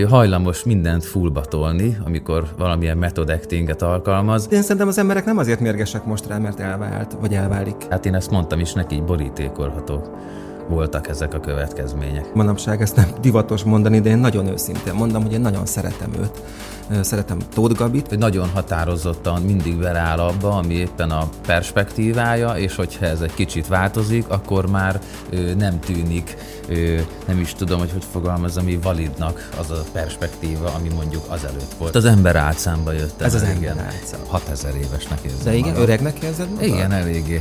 hajlamos mindent fullba tolni, amikor valamilyen method actinget alkalmaz. Én szerintem az emberek nem azért mérgesek most rá, mert elvált, vagy elválik. Hát én ezt mondtam is neki, így borítékolható voltak ezek a következmények. Manapság ezt nem divatos mondani, de én nagyon őszintén mondom, hogy én nagyon szeretem őt. Szeretem Tóth Gabit. Nagyon határozottan mindig beleáll abba, ami éppen a perspektívája, és hogyha ez egy kicsit változik, akkor már ö, nem tűnik, ö, nem is tudom, hogy hogy fogalmazom, ami validnak az a perspektíva, ami mondjuk azelőtt volt. Az ember álcámba jött. Ez az ember álcám. 6000 évesnek érzem De igen, magam. öregnek érzed magad? Igen, eléggé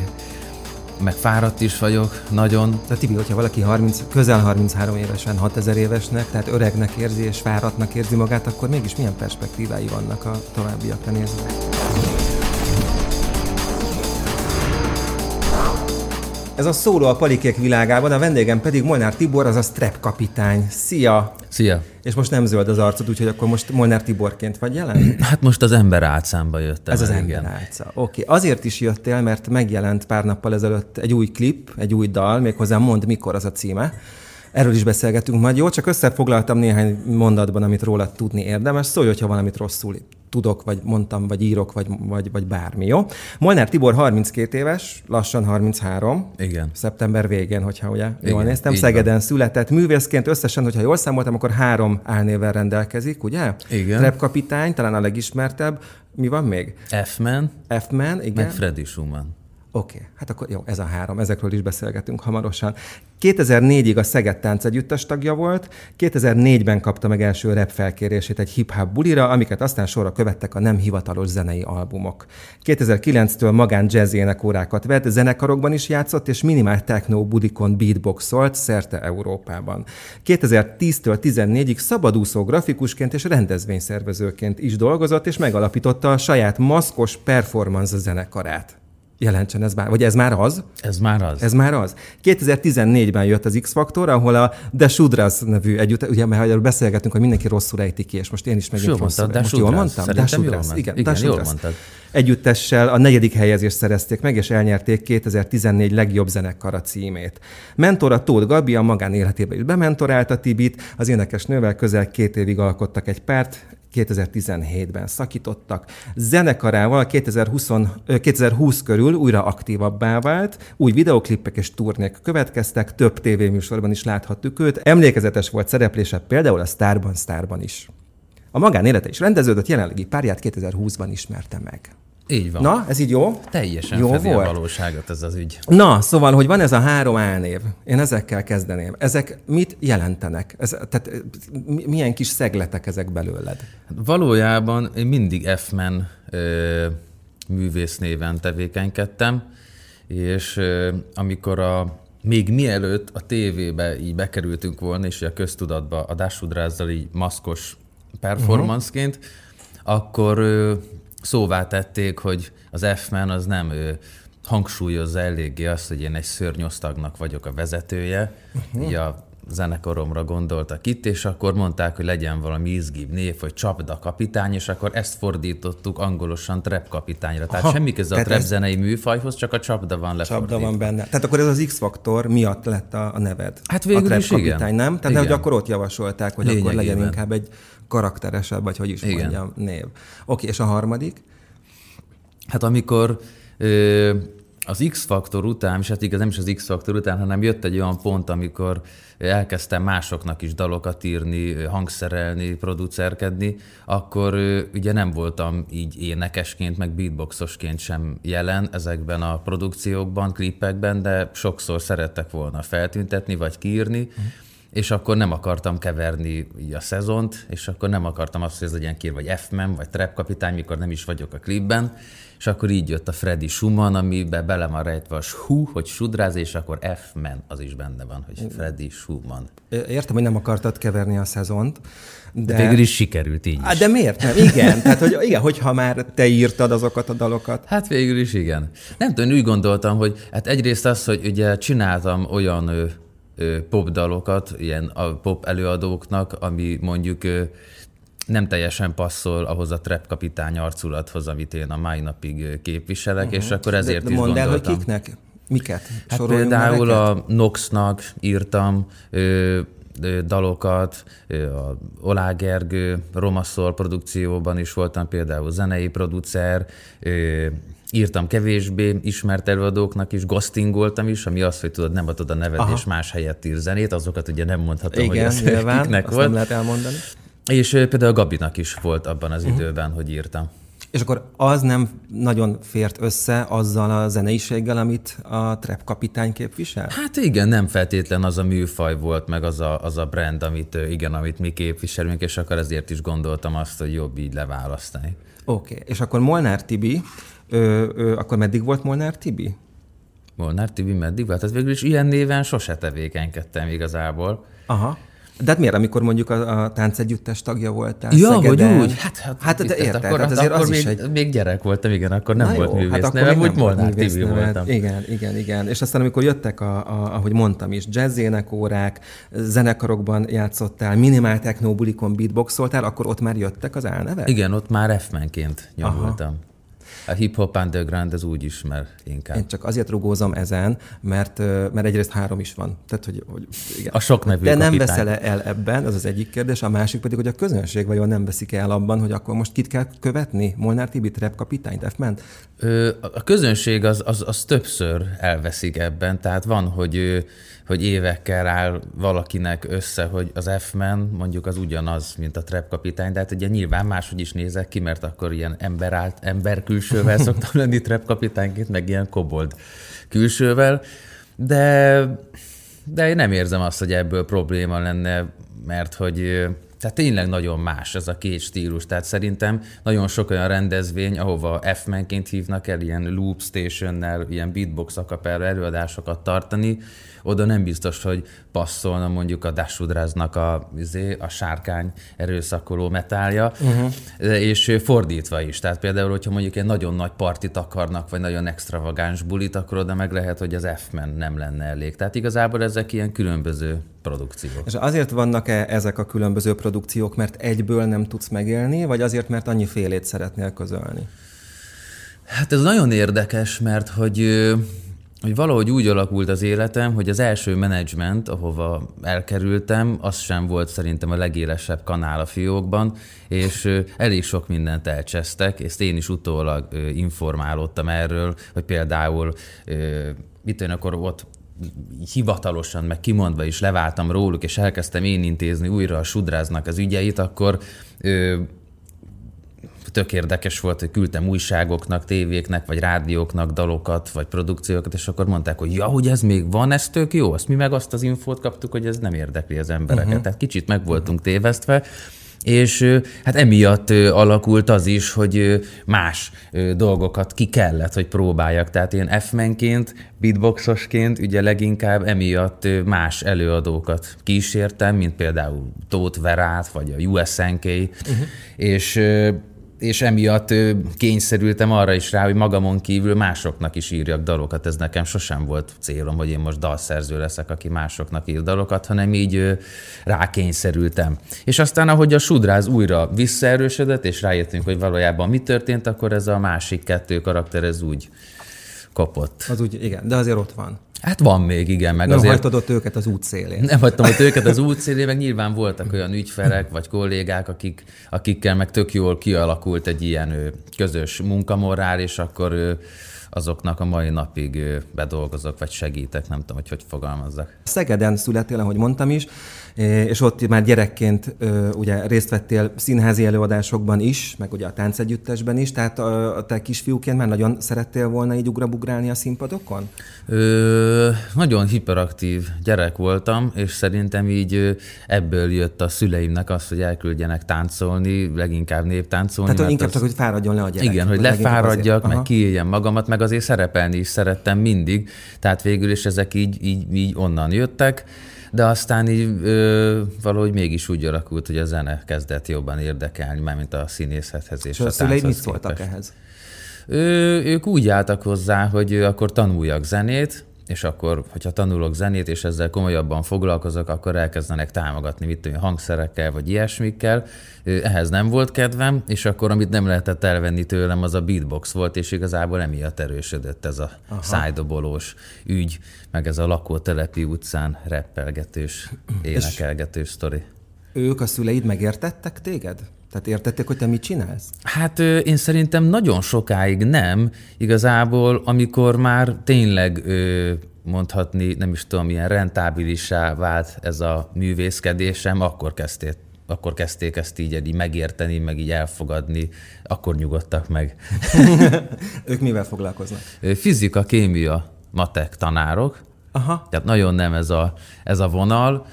meg fáradt is vagyok, nagyon. Tehát Tibi, hogyha valaki 30, közel 33 évesen, 6000 évesnek, tehát öregnek érzi és fáradtnak érzi magát, akkor mégis milyen perspektívái vannak a továbbiakra nézve? Ez a szóló a palikék világában, a vendégem pedig Molnár Tibor, azaz Trep kapitány. Szia! Szia! És most nem zöld az arcod, úgyhogy akkor most Molnár Tiborként vagy jelen? Hát most az ember álcámba jöttem. Ez az el, ember igen. álca. Oké, okay. azért is jöttél, mert megjelent pár nappal ezelőtt egy új klip, egy új dal, méghozzá Mond mikor az a címe. Erről is beszélgetünk majd. Jó, csak összefoglaltam néhány mondatban, amit róla tudni érdemes. Szólj, hogyha valamit rosszul tudok, vagy mondtam, vagy írok, vagy, vagy, vagy bármi, jó? Molnár Tibor 32 éves, lassan 33. Igen. Szeptember végén, hogyha ugye Igen, jól néztem. Szegeden született. Művészként összesen, hogyha jól számoltam, akkor három álnévvel rendelkezik, ugye? Igen. Trap kapitány, talán a legismertebb. Mi van még? F-Man, F-Man, igen. meg Freddy Schumann. Oké, okay. hát akkor jó, ez a három, ezekről is beszélgetünk hamarosan. 2004-ig a Szeged Tánc Együttes tagja volt, 2004-ben kapta meg első rap felkérését egy hip-hop bulira, amiket aztán sorra követtek a nem hivatalos zenei albumok. 2009-től magán jazz énekórákat vett, zenekarokban is játszott, és minimál techno budikon beatboxolt szerte Európában. 2010-től 14-ig szabadúszó grafikusként és rendezvényszervezőként is dolgozott, és megalapította a saját maszkos performance zenekarát jelentsen ez már, vagy ez már az? Ez már az. Ez már az. 2014-ben jött az X-Faktor, ahol a The Shudras nevű együtt, ugye mert arról beszélgetünk, hogy mindenki rosszul ejti ki, és most én is megint Jól rosszul. mondtad, most jól mondtam? Shudras. ment. Igen, Igen, jól mondtad. Együttessel a negyedik helyezést szerezték meg, és elnyerték 2014 legjobb zenekara címét. Mentora Tóth Gabi a magánéletébe is bementorálta Tibit, az énekes nővel közel két évig alkottak egy párt, 2017-ben szakítottak. Zenekarával 2020, ö, 2020 körül újra aktívabbá vált, új videoklipek és turnék következtek, több tévéműsorban is láthattuk őt. Emlékezetes volt szereplése például a Starban Starban is. A magánélete is rendeződött, jelenlegi párját 2020-ban ismerte meg. Így van. Na, ez így jó? Teljesen Jó fedi volt? a valóságot ez az ügy. Na, szóval, hogy van ez a három álnév, én ezekkel kezdeném. Ezek mit jelentenek? Ez, tehát mi- milyen kis szegletek ezek belőled? Hát Valójában én mindig F-Man ö, művész néven tevékenykedtem, és ö, amikor a még mielőtt a tévébe így bekerültünk volna, és a köztudatba a Dásudrázzal így maszkos performanceként, uh-huh. akkor ö, szóvá tették, hogy az F-Man az nem ö, hangsúlyozza eléggé azt, hogy én egy szörnyosztagnak vagyok a vezetője, uh-huh. így a zenekaromra gondoltak itt, és akkor mondták, hogy legyen valami izgibb név, hogy csapda kapitány, és akkor ezt fordítottuk angolosan trap kapitányra. Tehát Aha, semmi köze a trap ez- zenei műfajhoz, csak a csapda van lefordítva. Csapda van benne. Tehát akkor ez az X-faktor miatt lett a, a neved. Hát végül a trap is igen. kapitány, nem? Tehát Igen. hogy akkor ott javasolták, hogy akkor legyen Lényegében. inkább egy karakteresebb, vagy hogy is Igen. mondjam, név. Oké, és a harmadik? Hát amikor ö, az X-faktor után, és hát igaz nem is az X-faktor után, hanem jött egy olyan pont, amikor elkezdtem másoknak is dalokat írni, hangszerelni, producerkedni, akkor ugye nem voltam így énekesként, meg beatboxosként sem jelen ezekben a produkciókban, klipekben, de sokszor szerettek volna feltüntetni, vagy kiírni, és akkor nem akartam keverni így a szezont, és akkor nem akartam azt, hogy ez legyen kiírva, vagy F-man, vagy Trap kapitány, mikor nem is vagyok a klipben, és akkor így jött a Freddy Schumann, amiben bele van rejtve a Shu, hogy sudráz, és akkor F-man az is benne van, hogy Freddy Schumann. Értem, hogy nem akartad keverni a szezont, de... De... Végül is sikerült így is. de miért nem? Igen, tehát hogy, igen, hogyha már te írtad azokat a dalokat. Hát végül is igen. Nem tudom, úgy gondoltam, hogy hát egyrészt az, hogy ugye csináltam olyan popdalokat, ilyen a pop előadóknak, ami mondjuk ö, nem teljesen passzol ahhoz a trap kapitány arculathoz, amit én a mai napig ö, képviselek, uh-huh. és akkor ezért Mhm. de, is de mondd el, hogy kiknek? Miket? Hát Soroljunk például a Noxnak írtam, ö, dalokat, a Olá Gergő, Romaszol produkcióban is voltam például zenei producer, írtam kevésbé ismert előadóknak is, ghostingoltam is, ami az, hogy tudod, nem adod a neved, Aha. és más helyett ír zenét, azokat ugye nem mondhatom, Igen, hogy ez nyilván, kiknek volt. nem lehet elmondani. És például Gabinak is volt abban az uh-huh. időben, hogy írtam. És akkor az nem nagyon fért össze azzal a zeneiséggel, amit a trap kapitány képvisel? Hát igen, nem feltétlen az a műfaj volt, meg az a, az a brand, amit, igen, amit mi képviselünk, és akkor ezért is gondoltam azt, hogy jobb így leválasztani. Oké, okay. és akkor Molnár Tibi, ö, ö, akkor meddig volt Molnár Tibi? Molnár Tibi meddig volt? Hát végül is ilyen néven sose tevékenykedtem igazából. Aha. De hát miért, amikor mondjuk a, a táncegyüttes tagja voltál Ja, Szegeden? vagy úgy. Hát, hát, hát de érted, akkor, hát azért akkor az még, is egy... még gyerek voltam, igen, akkor nem Na volt jó, művész hát nevem, úgy Molnár Tibi voltam. Igen, igen, igen. És aztán amikor jöttek, a, a, ahogy mondtam is, jazzénekórák, zenekarokban játszottál, minimál technobulikon beatboxoltál, akkor ott már jöttek az álnevek? Igen, ott már F-menként nyomultam. Aha. A hip-hop underground az úgy ismer inkább. Én csak azért rugózom ezen, mert, mert egyrészt három is van. Tehát, hogy, hogy igen. A sok nevű De nem veszel el ebben, az az egyik kérdés. A másik pedig, hogy a közönség vajon nem veszik el abban, hogy akkor most kit kell követni? Molnár Tibi, Trap kapitányt, f -ment? A közönség az, az, az többször elveszik ebben. Tehát van, hogy hogy évekkel áll valakinek össze, hogy az F-men mondjuk az ugyanaz, mint a trap kapitány, de hát ugye nyilván máshogy is nézek ki, mert akkor ilyen ember, állt, ember külsővel szoktam lenni trap kapitányként, meg ilyen kobold külsővel, de, de én nem érzem azt, hogy ebből probléma lenne, mert hogy tehát tényleg nagyon más ez a két stílus. Tehát szerintem nagyon sok olyan rendezvény, ahova F-menként hívnak el, ilyen loop stationnel, ilyen beatbox akapella előadásokat tartani, oda nem biztos, hogy passzolna mondjuk a Dashudraznak a, izé, a sárkány erőszakoló metálja, uh-huh. és fordítva is. Tehát például, hogyha mondjuk egy nagyon nagy partit akarnak, vagy nagyon extravagáns bulit, akkor oda meg lehet, hogy az F-men nem lenne elég. Tehát igazából ezek ilyen különböző produkciók. És azért vannak-e ezek a különböző produkciók, mert egyből nem tudsz megélni, vagy azért, mert annyi félét szeretnél közölni? Hát ez nagyon érdekes, mert hogy hogy valahogy úgy alakult az életem, hogy az első menedzsment, ahova elkerültem, az sem volt szerintem a legélesebb kanál a fiókban, és elég sok mindent elcsesztek, és én is utólag informálódtam erről, hogy például mit én akkor ott hivatalosan, meg kimondva is leváltam róluk, és elkezdtem én intézni újra a sudráznak az ügyeit, akkor tök érdekes volt, hogy küldtem újságoknak, tévéknek, vagy rádióknak dalokat, vagy produkciókat, és akkor mondták, hogy ja, hogy ez még van, ez tök jó. Azt mi meg azt az infót kaptuk, hogy ez nem érdekli az embereket. Uh-huh. Tehát kicsit meg voltunk tévesztve, és hát emiatt alakult az is, hogy más dolgokat ki kellett, hogy próbáljak. Tehát én F-menként, beatboxosként ugye leginkább emiatt más előadókat kísértem, mint például Tóth Verát, vagy a USNK, uh-huh. és és emiatt kényszerültem arra is rá, hogy magamon kívül másoknak is írjak dalokat. Ez nekem sosem volt célom, hogy én most dalszerző leszek, aki másoknak ír dalokat, hanem így rákényszerültem. És aztán, ahogy a sudráz újra visszaerősödött, és rájöttünk, hogy valójában mi történt, akkor ez a másik kettő karakter ez úgy kapott. Az úgy, igen, de azért ott van. Hát van még, igen. Meg nem azért... hagytad ott őket az útszélén. Nem hagytam ott őket az útszélén, meg nyilván voltak olyan ügyfelek vagy kollégák, akik, akikkel meg tök jól kialakult egy ilyen közös munkamorál, és ő, azoknak a mai napig bedolgozok, vagy segítek, nem tudom, hogy hogy fogalmazzak. Szegeden születél, ahogy mondtam is, és ott már gyerekként ugye részt vettél színházi előadásokban is, meg ugye a táncegyüttesben is, tehát a te kisfiúként már nagyon szerettél volna így ugrabugrálni a színpadokon? Ö, nagyon hiperaktív gyerek voltam, és szerintem így ebből jött a szüleimnek az, hogy elküldjenek táncolni, leginkább néptáncolni. Tehát inkább az... csak, hogy fáradjon le a gyerek. Igen, hogy lefáradjak, meg kiéljem magamat, meg azért szerepelni is szerettem mindig, tehát végül is ezek így, így, így onnan jöttek de aztán így ö, valahogy mégis úgy alakult, hogy a zene kezdett jobban érdekelni, mármint a színészethez és, és a, a szüleid mit szóltak ehhez? Ő, ők úgy álltak hozzá, hogy akkor tanuljak zenét, és akkor, hogyha tanulok zenét, és ezzel komolyabban foglalkozok, akkor elkezdenek támogatni, mit tudom, hangszerekkel, vagy ilyesmikkel. Ehhez nem volt kedvem, és akkor, amit nem lehetett elvenni tőlem, az a beatbox volt, és igazából emiatt erősödött ez a Aha. szájdobolós ügy, meg ez a lakótelepi utcán reppelgetős, énekelgetős sztori. Ők a szüleid megértettek téged? Tehát értették, hogy te mit csinálsz? Hát én szerintem nagyon sokáig nem. Igazából, amikor már tényleg mondhatni, nem is tudom, milyen rentábilisá vált ez a művészkedésem, akkor kezdték, akkor kezdték ezt így, így megérteni, meg így elfogadni, akkor nyugodtak meg. ők mivel foglalkoznak? Fizika, kémia, matek tanárok. Aha. Tehát nagyon nem ez a, ez a vonal.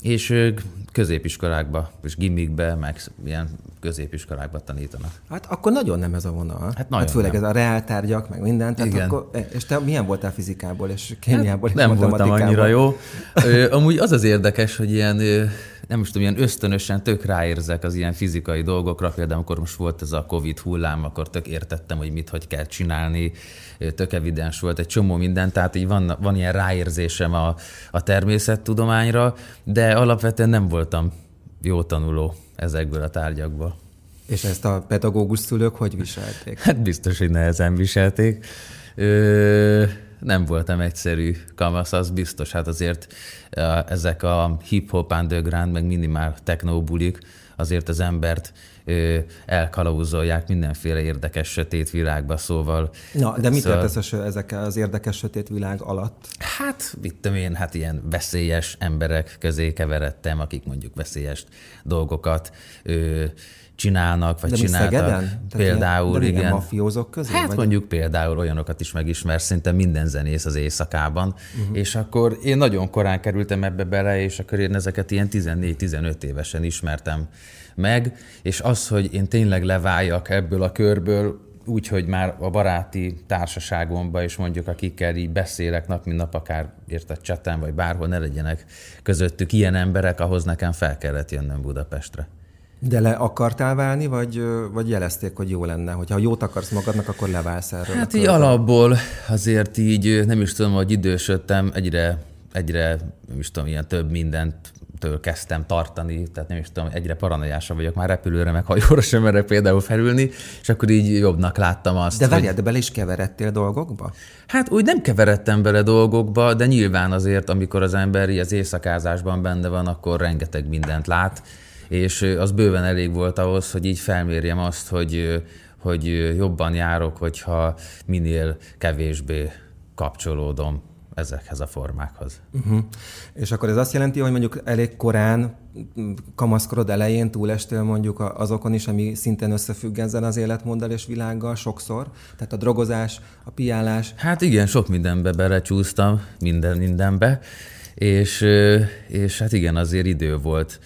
és ők középiskolákba, és gimikbe, meg ilyen középiskolákba tanítanak. Hát akkor nagyon nem ez a vonal. Hát, nagyon hát főleg nem. ez a reáltárgyak, meg minden. Tehát Igen. Akkor, eh, és te milyen voltál fizikából, és kémiából, hát, és Nem voltam annyira jó. Amúgy az az érdekes, hogy ilyen nem is tudom, ilyen ösztönösen tök ráérzek az ilyen fizikai dolgokra. Például, amikor most volt ez a Covid hullám, akkor tök értettem, hogy mit, hogy kell csinálni. Tök evidens volt egy csomó minden, tehát így van, van ilyen ráérzésem a, a természettudományra, de alapvetően nem voltam jó tanuló ezekből a tárgyakból. És ezt a pedagógus szülők hogy viselték? Hát biztos, hogy nehezen viselték. Ö, nem voltam egyszerű kamasz, az biztos. Hát azért ezek a hip-hop underground, meg minimál technobulik azért az embert elkalauzolják mindenféle érdekes sötét világba, szóval... Na, de mit szóval, értesz ezek az érdekes sötét világ alatt? Hát, mit tudom én, hát ilyen veszélyes emberek közé keveredtem, akik mondjuk veszélyes dolgokat ö, csinálnak, vagy de csináltak. Például, de igen. mafiózok közé? Hát vagy? mondjuk például olyanokat is megismer, szinte minden zenész az éjszakában, uh-huh. és akkor én nagyon korán kerültem ebbe bele, és akkor én ezeket ilyen 14-15 évesen ismertem meg, és az, hogy én tényleg leváljak ebből a körből, úgy, hogy már a baráti társaságomban is mondjuk, akikkel így beszélek nap, mint nap, akár érted cseten, vagy bárhol ne legyenek közöttük ilyen emberek, ahhoz nekem fel kellett jönnöm Budapestre. De le akartál válni, vagy, vagy jelezték, hogy jó lenne? Hogyha jót akarsz magadnak, akkor leválsz erről? Hát így alapból azért így nem is tudom, hogy idősödtem, egyre, egyre nem is tudom, ilyen több mindent től kezdtem tartani, tehát nem is tudom, egyre paranoiásabb vagyok, már repülőre, meg hajóra sem merek például felülni, és akkor így jobbnak láttam azt. De várjál, hogy... de bele is keveredtél dolgokba? Hát úgy nem keveredtem bele dolgokba, de nyilván azért, amikor az ember az éjszakázásban benne van, akkor rengeteg mindent lát, és az bőven elég volt ahhoz, hogy így felmérjem azt, hogy, hogy jobban járok, hogyha minél kevésbé kapcsolódom ezekhez a formákhoz. Uh-huh. És akkor ez azt jelenti, hogy mondjuk elég korán, kamaszkorod elején túlestél mondjuk azokon is, ami szintén összefügg ezzel az életmóddal és világgal sokszor? Tehát a drogozás, a piálás? Hát igen, sok mindenbe belecsúsztam, minden mindenbe, és, és hát igen, azért idő volt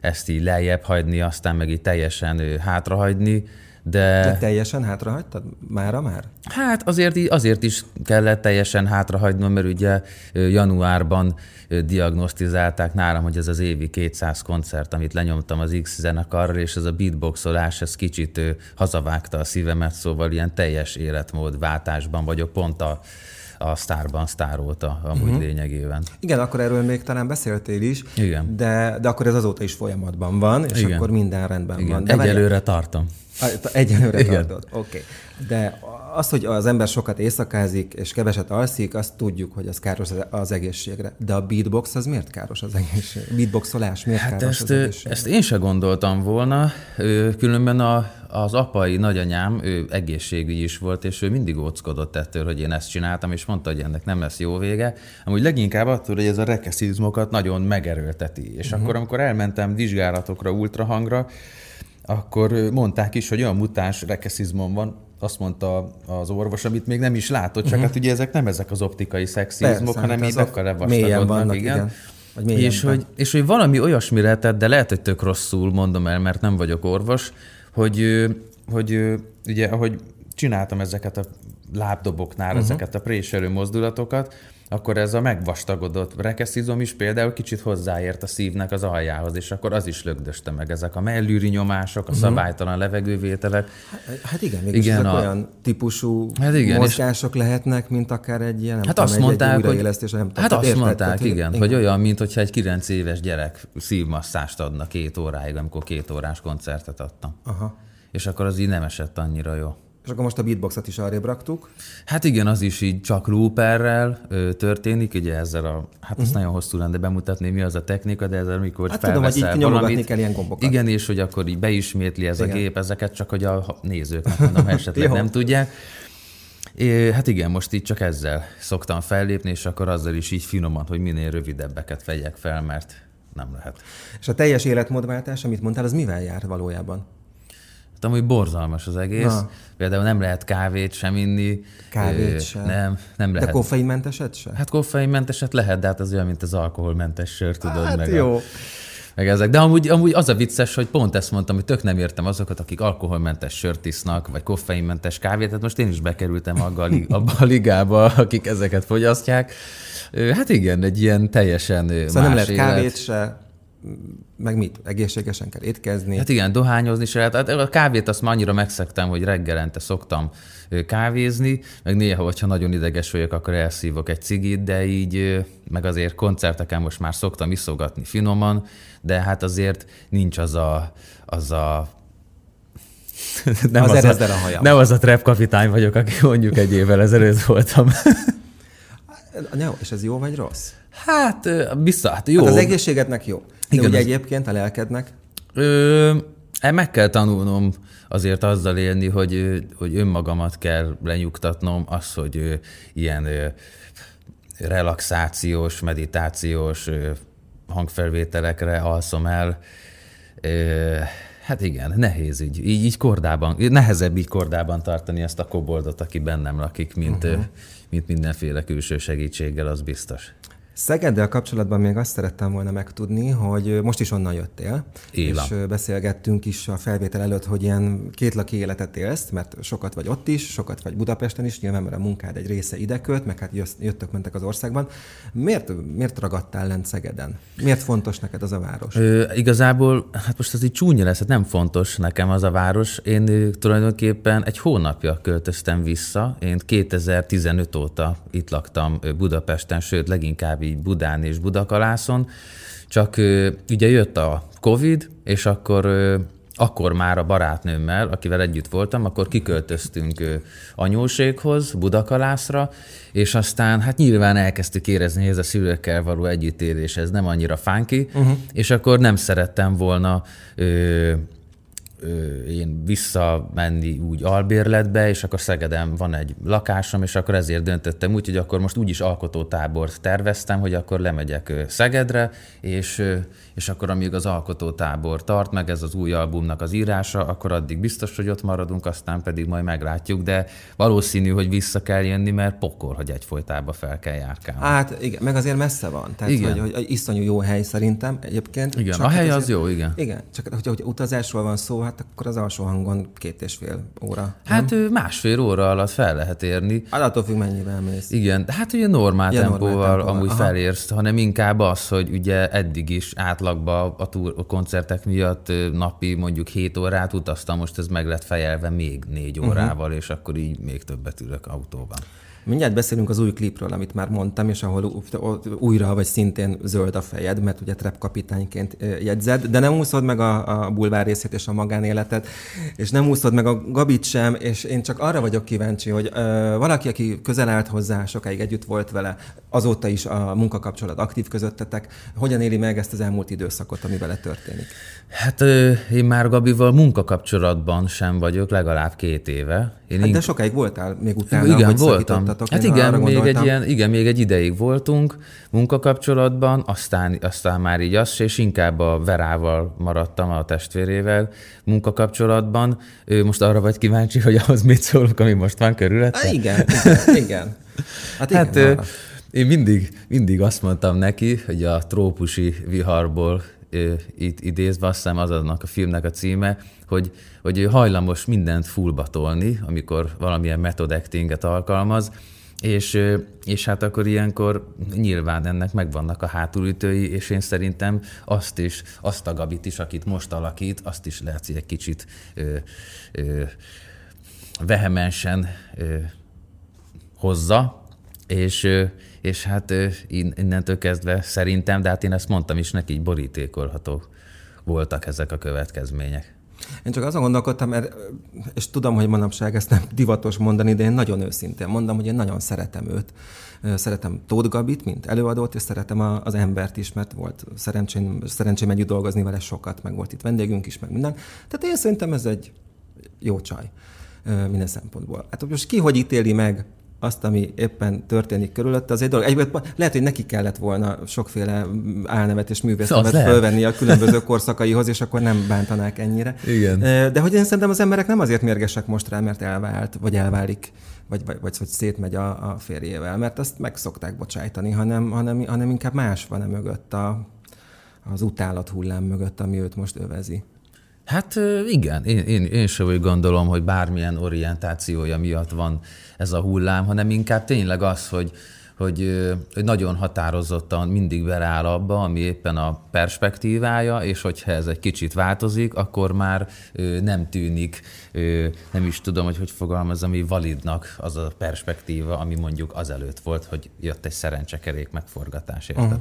ezt így lejjebb hagyni, aztán meg így teljesen hátrahagyni, de... de teljesen hátrahagytad? Mára már? Hát azért, azért is kellett teljesen hátrahagynom, mert ugye januárban diagnosztizálták nálam, hogy ez az évi 200 koncert, amit lenyomtam az X zenekarral, és ez a beatboxolás, ez kicsit hazavágta a szívemet, szóval ilyen teljes életmódváltásban vagyok, pont a a sztárban sztárolta amúgy uh-huh. lényegében. Igen, akkor erről még talán beszéltél is, Igen. De, de akkor ez azóta is folyamatban van, és Igen. akkor minden rendben Igen. van. De Egyelőre várjál... tartom. Egyelőre Igen. tartod, oké. Okay. De az, hogy az ember sokat éjszakázik és keveset alszik, azt tudjuk, hogy az káros az egészségre. De a beatbox az miért káros az egészségre? Beatboxolás miért hát káros ezt, az egészségre? Ezt én sem gondoltam volna. Különben a, az apai nagyanyám, ő egészségügyi is volt, és ő mindig óckodott ettől, hogy én ezt csináltam, és mondta, hogy ennek nem lesz jó vége. Amúgy leginkább attól, hogy ez a rekeszizmokat nagyon megerőlteti. És uh-huh. akkor, amikor elmentem vizsgálatokra, ultrahangra, akkor mondták is, hogy olyan mutáns rekeszizmon van, azt mondta az orvos, amit még nem is látott, csak uh-huh. hát ugye ezek nem ezek az optikai szexizmok, Persze, hanem így akar vastagodnak, igen. igen. Vagy és, hogy, és hogy valami olyasmi lehetett, de lehet, hogy tök rosszul mondom el, mert nem vagyok orvos, hogy, hogy ugye, ahogy csináltam ezeket a lábdoboknál, uh-huh. ezeket a préserő mozdulatokat, akkor ez a megvastagodott rekeszizom is például kicsit hozzáért a szívnek az aljához, és akkor az is lögdöste meg ezek a mellűri nyomások, a uh-huh. szabálytalan levegővételek. Hát igen, mégis igen, ezek a... olyan típusú hát igen, mozgások és... lehetnek, mint akár egy ilyen, nem hát tudom, azt mondták, egy, egy hogy, nem Hát azt érted, mondták, tehát, igen, igen, hogy olyan, mint hogyha egy 9 éves gyerek szívmasszást adna két óráig, amikor két órás koncertet adtam. Aha. És akkor az így nem esett annyira jó. És akkor most a beatboxot is arrébb raktuk. Hát igen, az is így csak looperrel ö, történik, ugye ezzel a, hát uh-huh. nagyon hosszú lenne bemutatni, mi az a technika, de ezzel mikor hát tudom, hogy így valamit, kell ilyen gombokat. Igen, és hogy akkor így beismétli ez igen. a gép ezeket, csak hogy a nézők, mondom, esetleg nem tudják. É, hát igen, most így csak ezzel szoktam fellépni, és akkor azzal is így finoman, hogy minél rövidebbeket vegyek fel, mert nem lehet. És a teljes életmódváltás, amit mondtál, az mivel jár valójában? Hát amúgy borzalmas az egész. Na. Például nem lehet kávét sem inni. Kávét ö, sem? Nem, nem lehet. De koffeinmenteset sem? Hát koffeinmenteset lehet, de hát az olyan, mint az alkoholmentes sör, tudod. Hát meg jó. A, meg ezek. De amúgy, amúgy az a vicces, hogy pont ezt mondtam, hogy tök nem értem azokat, akik alkoholmentes sört isznak, vagy koffeinmentes kávét. Tehát most én is bekerültem abba a ligába, akik ezeket fogyasztják. Hát igen, egy ilyen teljesen szóval más nem lehet élet. kávét se, meg mit? Egészségesen kell étkezni? Hát igen, dohányozni se lehet. Hát a kávét azt már annyira megszektem, hogy reggelente szoktam kávézni, meg néha, hogyha nagyon ideges vagyok, akkor elszívok egy cigit, de így, meg azért koncerteken most már szoktam iszogatni finoman, de hát azért nincs az a, az a nem az, az, a, a hajam. Nem az a trap kapitány vagyok, aki mondjuk egy évvel ezelőtt voltam. És ez jó vagy rossz? Hát, vissza, hát jó. Hát az egészségednek jó. De Igen, ugye az... egyébként a lelkednek? Ö, meg kell tanulnom azért azzal élni, hogy, hogy önmagamat kell lenyugtatnom, az, hogy ilyen relaxációs, meditációs hangfelvételekre alszom el. Hát igen, nehéz így. Így, így kordában, nehezebb így kordában tartani ezt a koboldot, aki bennem lakik, mint, uh-huh. mint mindenféle külső segítséggel, az biztos. Szegeddel kapcsolatban még azt szerettem volna megtudni, hogy most is onnan jöttél, Éva. és beszélgettünk is a felvétel előtt, hogy ilyen kétlaki életet élsz, mert sokat vagy ott is, sokat vagy Budapesten is, nyilván mert a munkád egy része ide költ, meg hát jöttök, mentek az országban. Miért, miért ragadtál lent Szegeden? Miért fontos neked az a város? Ö, igazából, hát most az így csúnya lesz, hát nem fontos nekem az a város. Én tulajdonképpen egy hónapja költöztem vissza. Én 2015 óta itt laktam Budapesten, sőt leginkább így Budán és Budakalászon, csak ugye jött a Covid, és akkor akkor már a barátnőmmel, akivel együtt voltam, akkor kiköltöztünk anyóséghoz, Budakalászra, és aztán hát nyilván elkezdtük érezni, hogy ez a szülőkkel való együttélés, ez nem annyira fánki, uh-huh. és akkor nem szerettem volna ö, én visszamenni úgy albérletbe, és akkor Szegeden van egy lakásom, és akkor ezért döntöttem úgy, hogy akkor most úgyis alkotótábort terveztem, hogy akkor lemegyek Szegedre, és és akkor amíg az alkotótábor tart, meg ez az új albumnak az írása, akkor addig biztos, hogy ott maradunk, aztán pedig majd meglátjuk, de valószínű, hogy vissza kell jönni, mert pokol, hogy egyfolytában fel kell járkálni. Hát igen, meg azért messze van. Tehát, igen. Hogy, hogy iszonyú jó hely szerintem egyébként. Igen, csak a hely az jó, igen. Igen, csak hogy, hogy utazásról van szó, hát akkor az alsó hangon két és fél óra. Hát nem? másfél óra alatt fel lehet érni. Hát attól függ, mennyivel mész. Igen, hát ugye normál Ilyen tempóval normál tempóval amúgy Aha. felérsz, hanem inkább az, hogy ugye eddig is átlagban a, túr, a koncertek miatt napi mondjuk 7 órát utaztam, most ez meg lett fejelve még 4 mhm. órával, uh-huh. és akkor így még többet ülök autóban. Mindjárt beszélünk az új klipről, amit már mondtam, és ahol újra vagy szintén zöld a fejed, mert ugye trap kapitányként jegyzed, de nem úszod meg a, a bulvár részét és a magánéletet, és nem úszod meg a Gabit sem, és én csak arra vagyok kíváncsi, hogy uh, valaki, aki közel állt hozzá, sokáig együtt volt vele, azóta is a munkakapcsolat aktív közöttetek, hogyan éli meg ezt az elmúlt időszakot, ami vele történik? Hát én már Gabival munkakapcsolatban sem vagyok, legalább két éve. Én hát de sokáig voltál még utána, igen, hogy voltam. Hát igen, még egy ilyen, igen, még egy ideig voltunk munkakapcsolatban, aztán, aztán már így az, és inkább a Verával maradtam, a testvérével munkakapcsolatban. Ő most arra vagy kíváncsi, hogy ahhoz mit szólunk, ami most van körülötte? Hát igen, igen, igen. Hát, igen, hát én mindig, mindig azt mondtam neki, hogy a trópusi viharból itt idézve, azt hiszem az annak a filmnek a címe, hogy, hogy ő hajlamos mindent fullba tolni, amikor valamilyen method actinget alkalmaz, és, és hát akkor ilyenkor nyilván ennek megvannak a hátulütői, és én szerintem azt is, azt a Gabit is, akit most alakít, azt is lehet, hogy egy kicsit ö, ö, vehemensen ö, hozza, és, és hát innentől kezdve szerintem, de hát én ezt mondtam is neki, így borítékolható voltak ezek a következmények. Én csak azon gondolkodtam, mert, és tudom, hogy manapság ezt nem divatos mondani, de én nagyon őszintén mondom, hogy én nagyon szeretem őt. Szeretem Tóth Gabit, mint előadót, és szeretem az embert is, mert volt szerencsém, szerencsém együtt dolgozni vele sokat, meg volt itt vendégünk is, meg minden. Tehát én szerintem ez egy jó csaj minden szempontból. Hát most ki hogy ítéli meg azt, ami éppen történik körülötte, az egy dolog. Egyébként lehet, hogy neki kellett volna sokféle álnevet és művészetet fölvenni a különböző korszakaihoz, és akkor nem bántanák ennyire. Igen. De hogy én szerintem az emberek nem azért mérgesek most rá, mert elvált, vagy elválik, vagy, vagy, vagy, vagy szétmegy a, a férjével, mert azt meg szokták bocsájtani, hanem, hanem, hanem inkább más van e mögött a, az utálat hullám mögött, ami őt most övezi. Hát igen, én, én, én sem úgy gondolom, hogy bármilyen orientációja miatt van ez a hullám, hanem inkább tényleg az, hogy, hogy, hogy nagyon határozottan mindig beráll abba, ami éppen a perspektívája, és hogyha ez egy kicsit változik, akkor már nem tűnik, nem is tudom, hogy hogy fogalmaz, ami validnak az a perspektíva, ami mondjuk azelőtt volt, hogy jött egy szerencsekerék megforgatás? Uh-huh.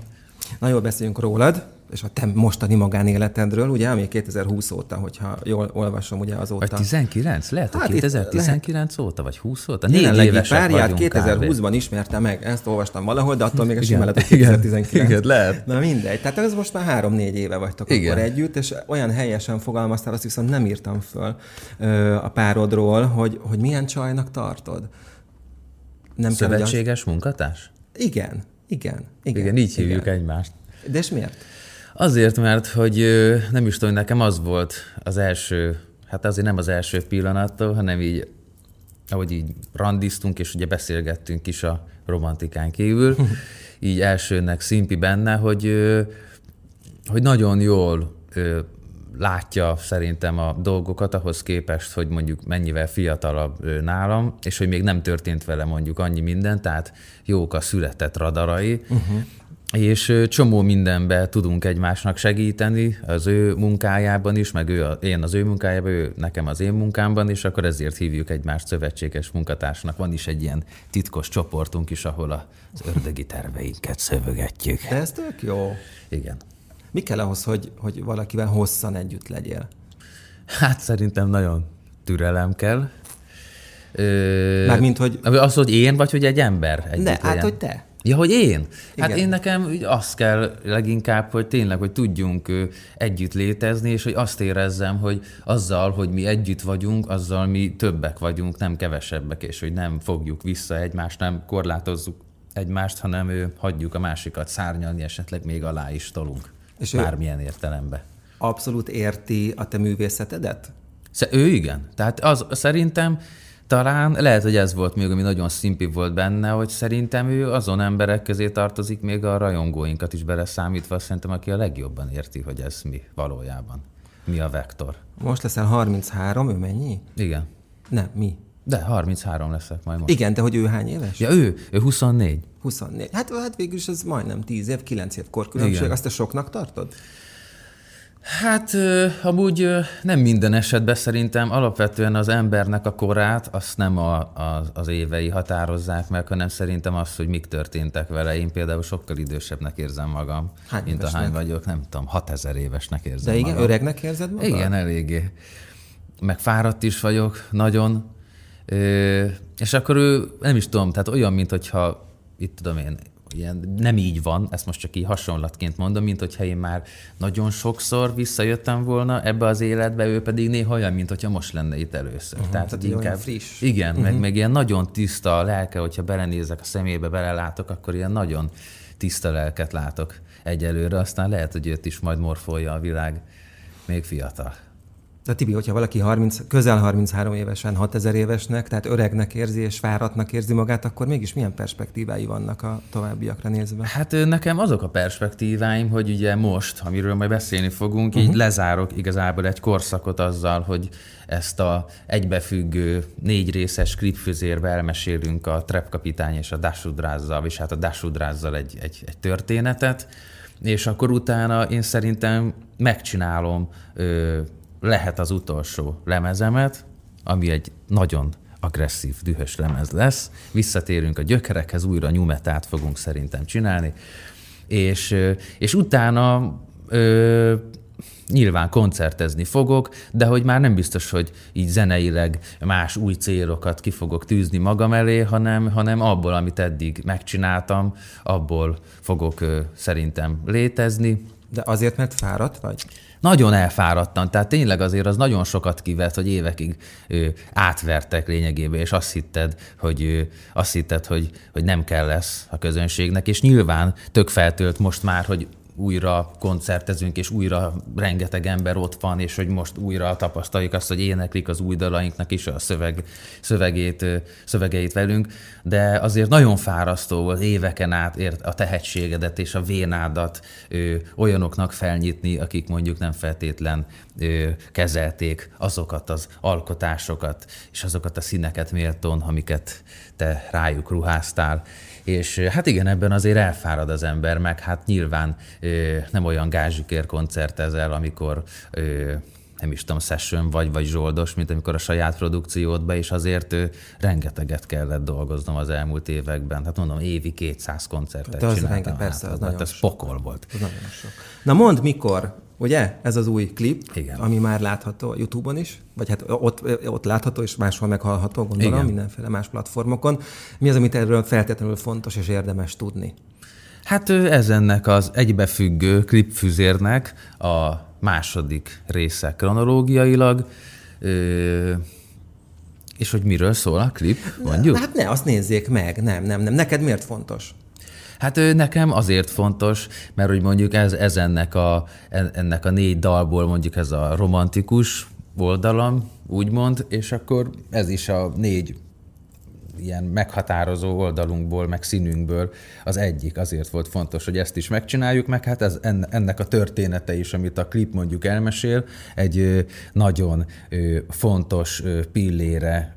Na jól beszéljünk rólad, és a te mostani magánéletedről, ugye, ami 2020 óta, hogyha jól olvasom, ugye azóta. Vagy 19? Lehet, hát 2019 lehet. óta, vagy 20 óta? Négy évesek párját 2020-ban ismerte meg, ezt olvastam valahol, de attól még a simán lehet, hogy 2019. Igen, lehet. Na mindegy. Tehát ez most már három-négy éve vagytok Igen. akkor együtt, és olyan helyesen fogalmaztál, azt viszont nem írtam föl ö, a párodról, hogy, hogy milyen csajnak tartod. Nem Szövetséges kell, munkatárs? Igen, igen. Igen, igen így hívjuk igen. egymást. De és miért? Azért, mert hogy nem is tudom, nekem az volt az első, hát azért nem az első pillanattól, hanem így, ahogy így randiztunk, és ugye beszélgettünk is a romantikán kívül, így elsőnek szimpi benne, hogy, hogy nagyon jól látja szerintem a dolgokat ahhoz képest, hogy mondjuk mennyivel fiatalabb nálam, és hogy még nem történt vele mondjuk annyi minden, tehát jók a született radarai, uh-huh és csomó mindenben tudunk egymásnak segíteni, az ő munkájában is, meg ő, én az ő munkájában, ő nekem az én munkámban, és akkor ezért hívjuk egymást szövetséges munkatársnak. Van is egy ilyen titkos csoportunk is, ahol az ördögi terveinket szövögetjük. De ez tök jó. Igen. Mi kell ahhoz, hogy, hogy valakivel hosszan együtt legyél? Hát szerintem nagyon türelem kell. Mármint, hogy... Az, hogy én, vagy hogy egy ember együtt Ne, hát, hogy te. Ja, hogy én? Hát Igen. én nekem azt kell leginkább, hogy tényleg, hogy tudjunk együtt létezni, és hogy azt érezzem, hogy azzal, hogy mi együtt vagyunk, azzal mi többek vagyunk, nem kevesebbek, és hogy nem fogjuk vissza egymást, nem korlátozzuk egymást, hanem ő, hagyjuk a másikat szárnyalni, esetleg még alá is tolunk. És bármilyen értelemben. Abszolút érti a te művészetedet? Ő igen. Tehát az szerintem talán lehet, hogy ez volt még, ami nagyon szimpi volt benne, hogy szerintem ő azon emberek közé tartozik, még a rajongóinkat is beleszámítva, szerintem, aki a legjobban érti, hogy ez mi valójában. Mi a vektor. Most leszel 33, ő mennyi? Igen. Nem, mi? De 33 leszek majd most. Igen, de hogy ő hány éves? Ja, ő, ő 24. 24. Hát, hát végül is ez majdnem 10 év, 9 év korkülönbség. Azt te soknak tartod? Hát amúgy nem minden esetben szerintem alapvetően az embernek a korát azt nem a, a, az évei határozzák meg, hanem szerintem az, hogy mik történtek vele. Én például sokkal idősebbnek érzem magam, hány mint évesnek? ahány vagyok, nem tudom, 6000 évesnek érzem De igen, magam. öregnek érzed magad? Igen, eléggé. Meg fáradt is vagyok, nagyon. Ö, és akkor ő, nem is tudom, tehát olyan, mint hogyha itt tudom én, ilyen, nem így van, ezt most csak így hasonlatként mondom, mint hogyha én már nagyon sokszor visszajöttem volna ebbe az életbe, ő pedig néha olyan, mint hogyha most lenne itt először. Uh-huh, tehát, tehát inkább, friss. Igen, uh-huh. meg, meg ilyen nagyon tiszta a lelke, hogyha belenézek a szemébe, belelátok, akkor ilyen nagyon tiszta lelket látok egyelőre, aztán lehet, hogy őt is majd morfolja a világ még fiatal. De Tibi, hogyha valaki 30, közel 33 évesen, 6000 évesnek, tehát öregnek érzi és fáradtnak érzi magát, akkor mégis milyen perspektívái vannak a továbbiakra nézve? Hát nekem azok a perspektíváim, hogy ugye most, amiről majd beszélni fogunk, uh-huh. így mhm. lezárok igazából egy korszakot azzal, hogy ezt a egybefüggő négy részes klipfüzérbe elmesélünk a Trepkapitány és a Dasudrázzal, és hát a Dasudrázzal egy, egy, egy történetet, és akkor utána én szerintem megcsinálom ö, lehet az utolsó lemezemet, ami egy nagyon agresszív, dühös lemez lesz. Visszatérünk a gyökerekhez, újra nyumetát fogunk szerintem csinálni, és, és utána ö, nyilván koncertezni fogok, de hogy már nem biztos, hogy így zeneileg más új célokat ki fogok tűzni magam elé, hanem, hanem abból, amit eddig megcsináltam, abból fogok ö, szerintem létezni. De azért, mert fáradt vagy? Nagyon elfáradtan, tehát tényleg azért az nagyon sokat kivett, hogy évekig ő, átvertek lényegében, és azt hitted, hogy ő, azt hitted, hogy, hogy nem kell lesz a közönségnek, és nyilván tök feltölt most már, hogy újra koncertezünk, és újra rengeteg ember ott van, és hogy most újra tapasztaljuk azt, hogy éneklik az új dalainknak is a szöveg, szövegét, szövegeit velünk, de azért nagyon fárasztó volt éveken át ért a tehetségedet és a vénádat ö, olyanoknak felnyitni, akik mondjuk nem feltétlen ö, kezelték azokat az alkotásokat, és azokat a színeket méltón, amiket te rájuk ruháztál. És hát igen, ebben azért elfárad az ember, meg hát nyilván nem olyan gázsikér koncertezel, amikor nem is tudom, session vagy, vagy zsoldos, mint amikor a saját produkciódba, és azért ő, rengeteget kellett dolgoznom az elmúlt években. Hát mondom, évi 200 koncertet De az rengeteg, persze, hát, az, az hát ez sok. pokol volt. Az nagyon sok. Na mondd, mikor Ugye? Ez az új klip, Igen. ami már látható a YouTube-on is, vagy hát ott, ott látható és máshol meghallható, gondolom, Igen. mindenféle más platformokon. Mi az, amit erről feltétlenül fontos és érdemes tudni? Hát ez ennek az egybefüggő klipfüzérnek a második része kronológiailag. és hogy miről szól a klip, mondjuk? Hát ne, azt nézzék meg, nem, nem, nem. Neked miért fontos? Hát nekem azért fontos, mert hogy mondjuk ez, ez ennek, a, ennek a négy dalból mondjuk ez a romantikus oldalam, úgymond, és akkor ez is a négy ilyen meghatározó oldalunkból, meg színünkből az egyik. Azért volt fontos, hogy ezt is megcsináljuk, meg hát ez, ennek a története is, amit a klip mondjuk elmesél, egy nagyon fontos pillére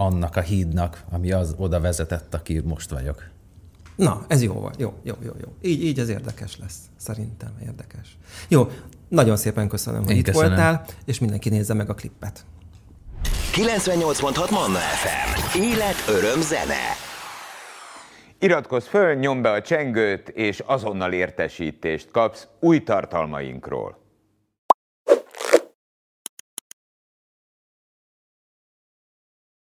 annak a hídnak, ami az oda vezetett, aki most vagyok. Na, ez jó volt. Jó, jó, jó, jó. Így, így ez érdekes lesz. Szerintem érdekes. Jó, nagyon szépen köszönöm, hogy Én itt köszönöm. voltál, és mindenki nézze meg a klippet. 98.6 Manna FM. Élet, öröm, zene. Iratkozz föl, nyomd be a csengőt, és azonnal értesítést kapsz új tartalmainkról.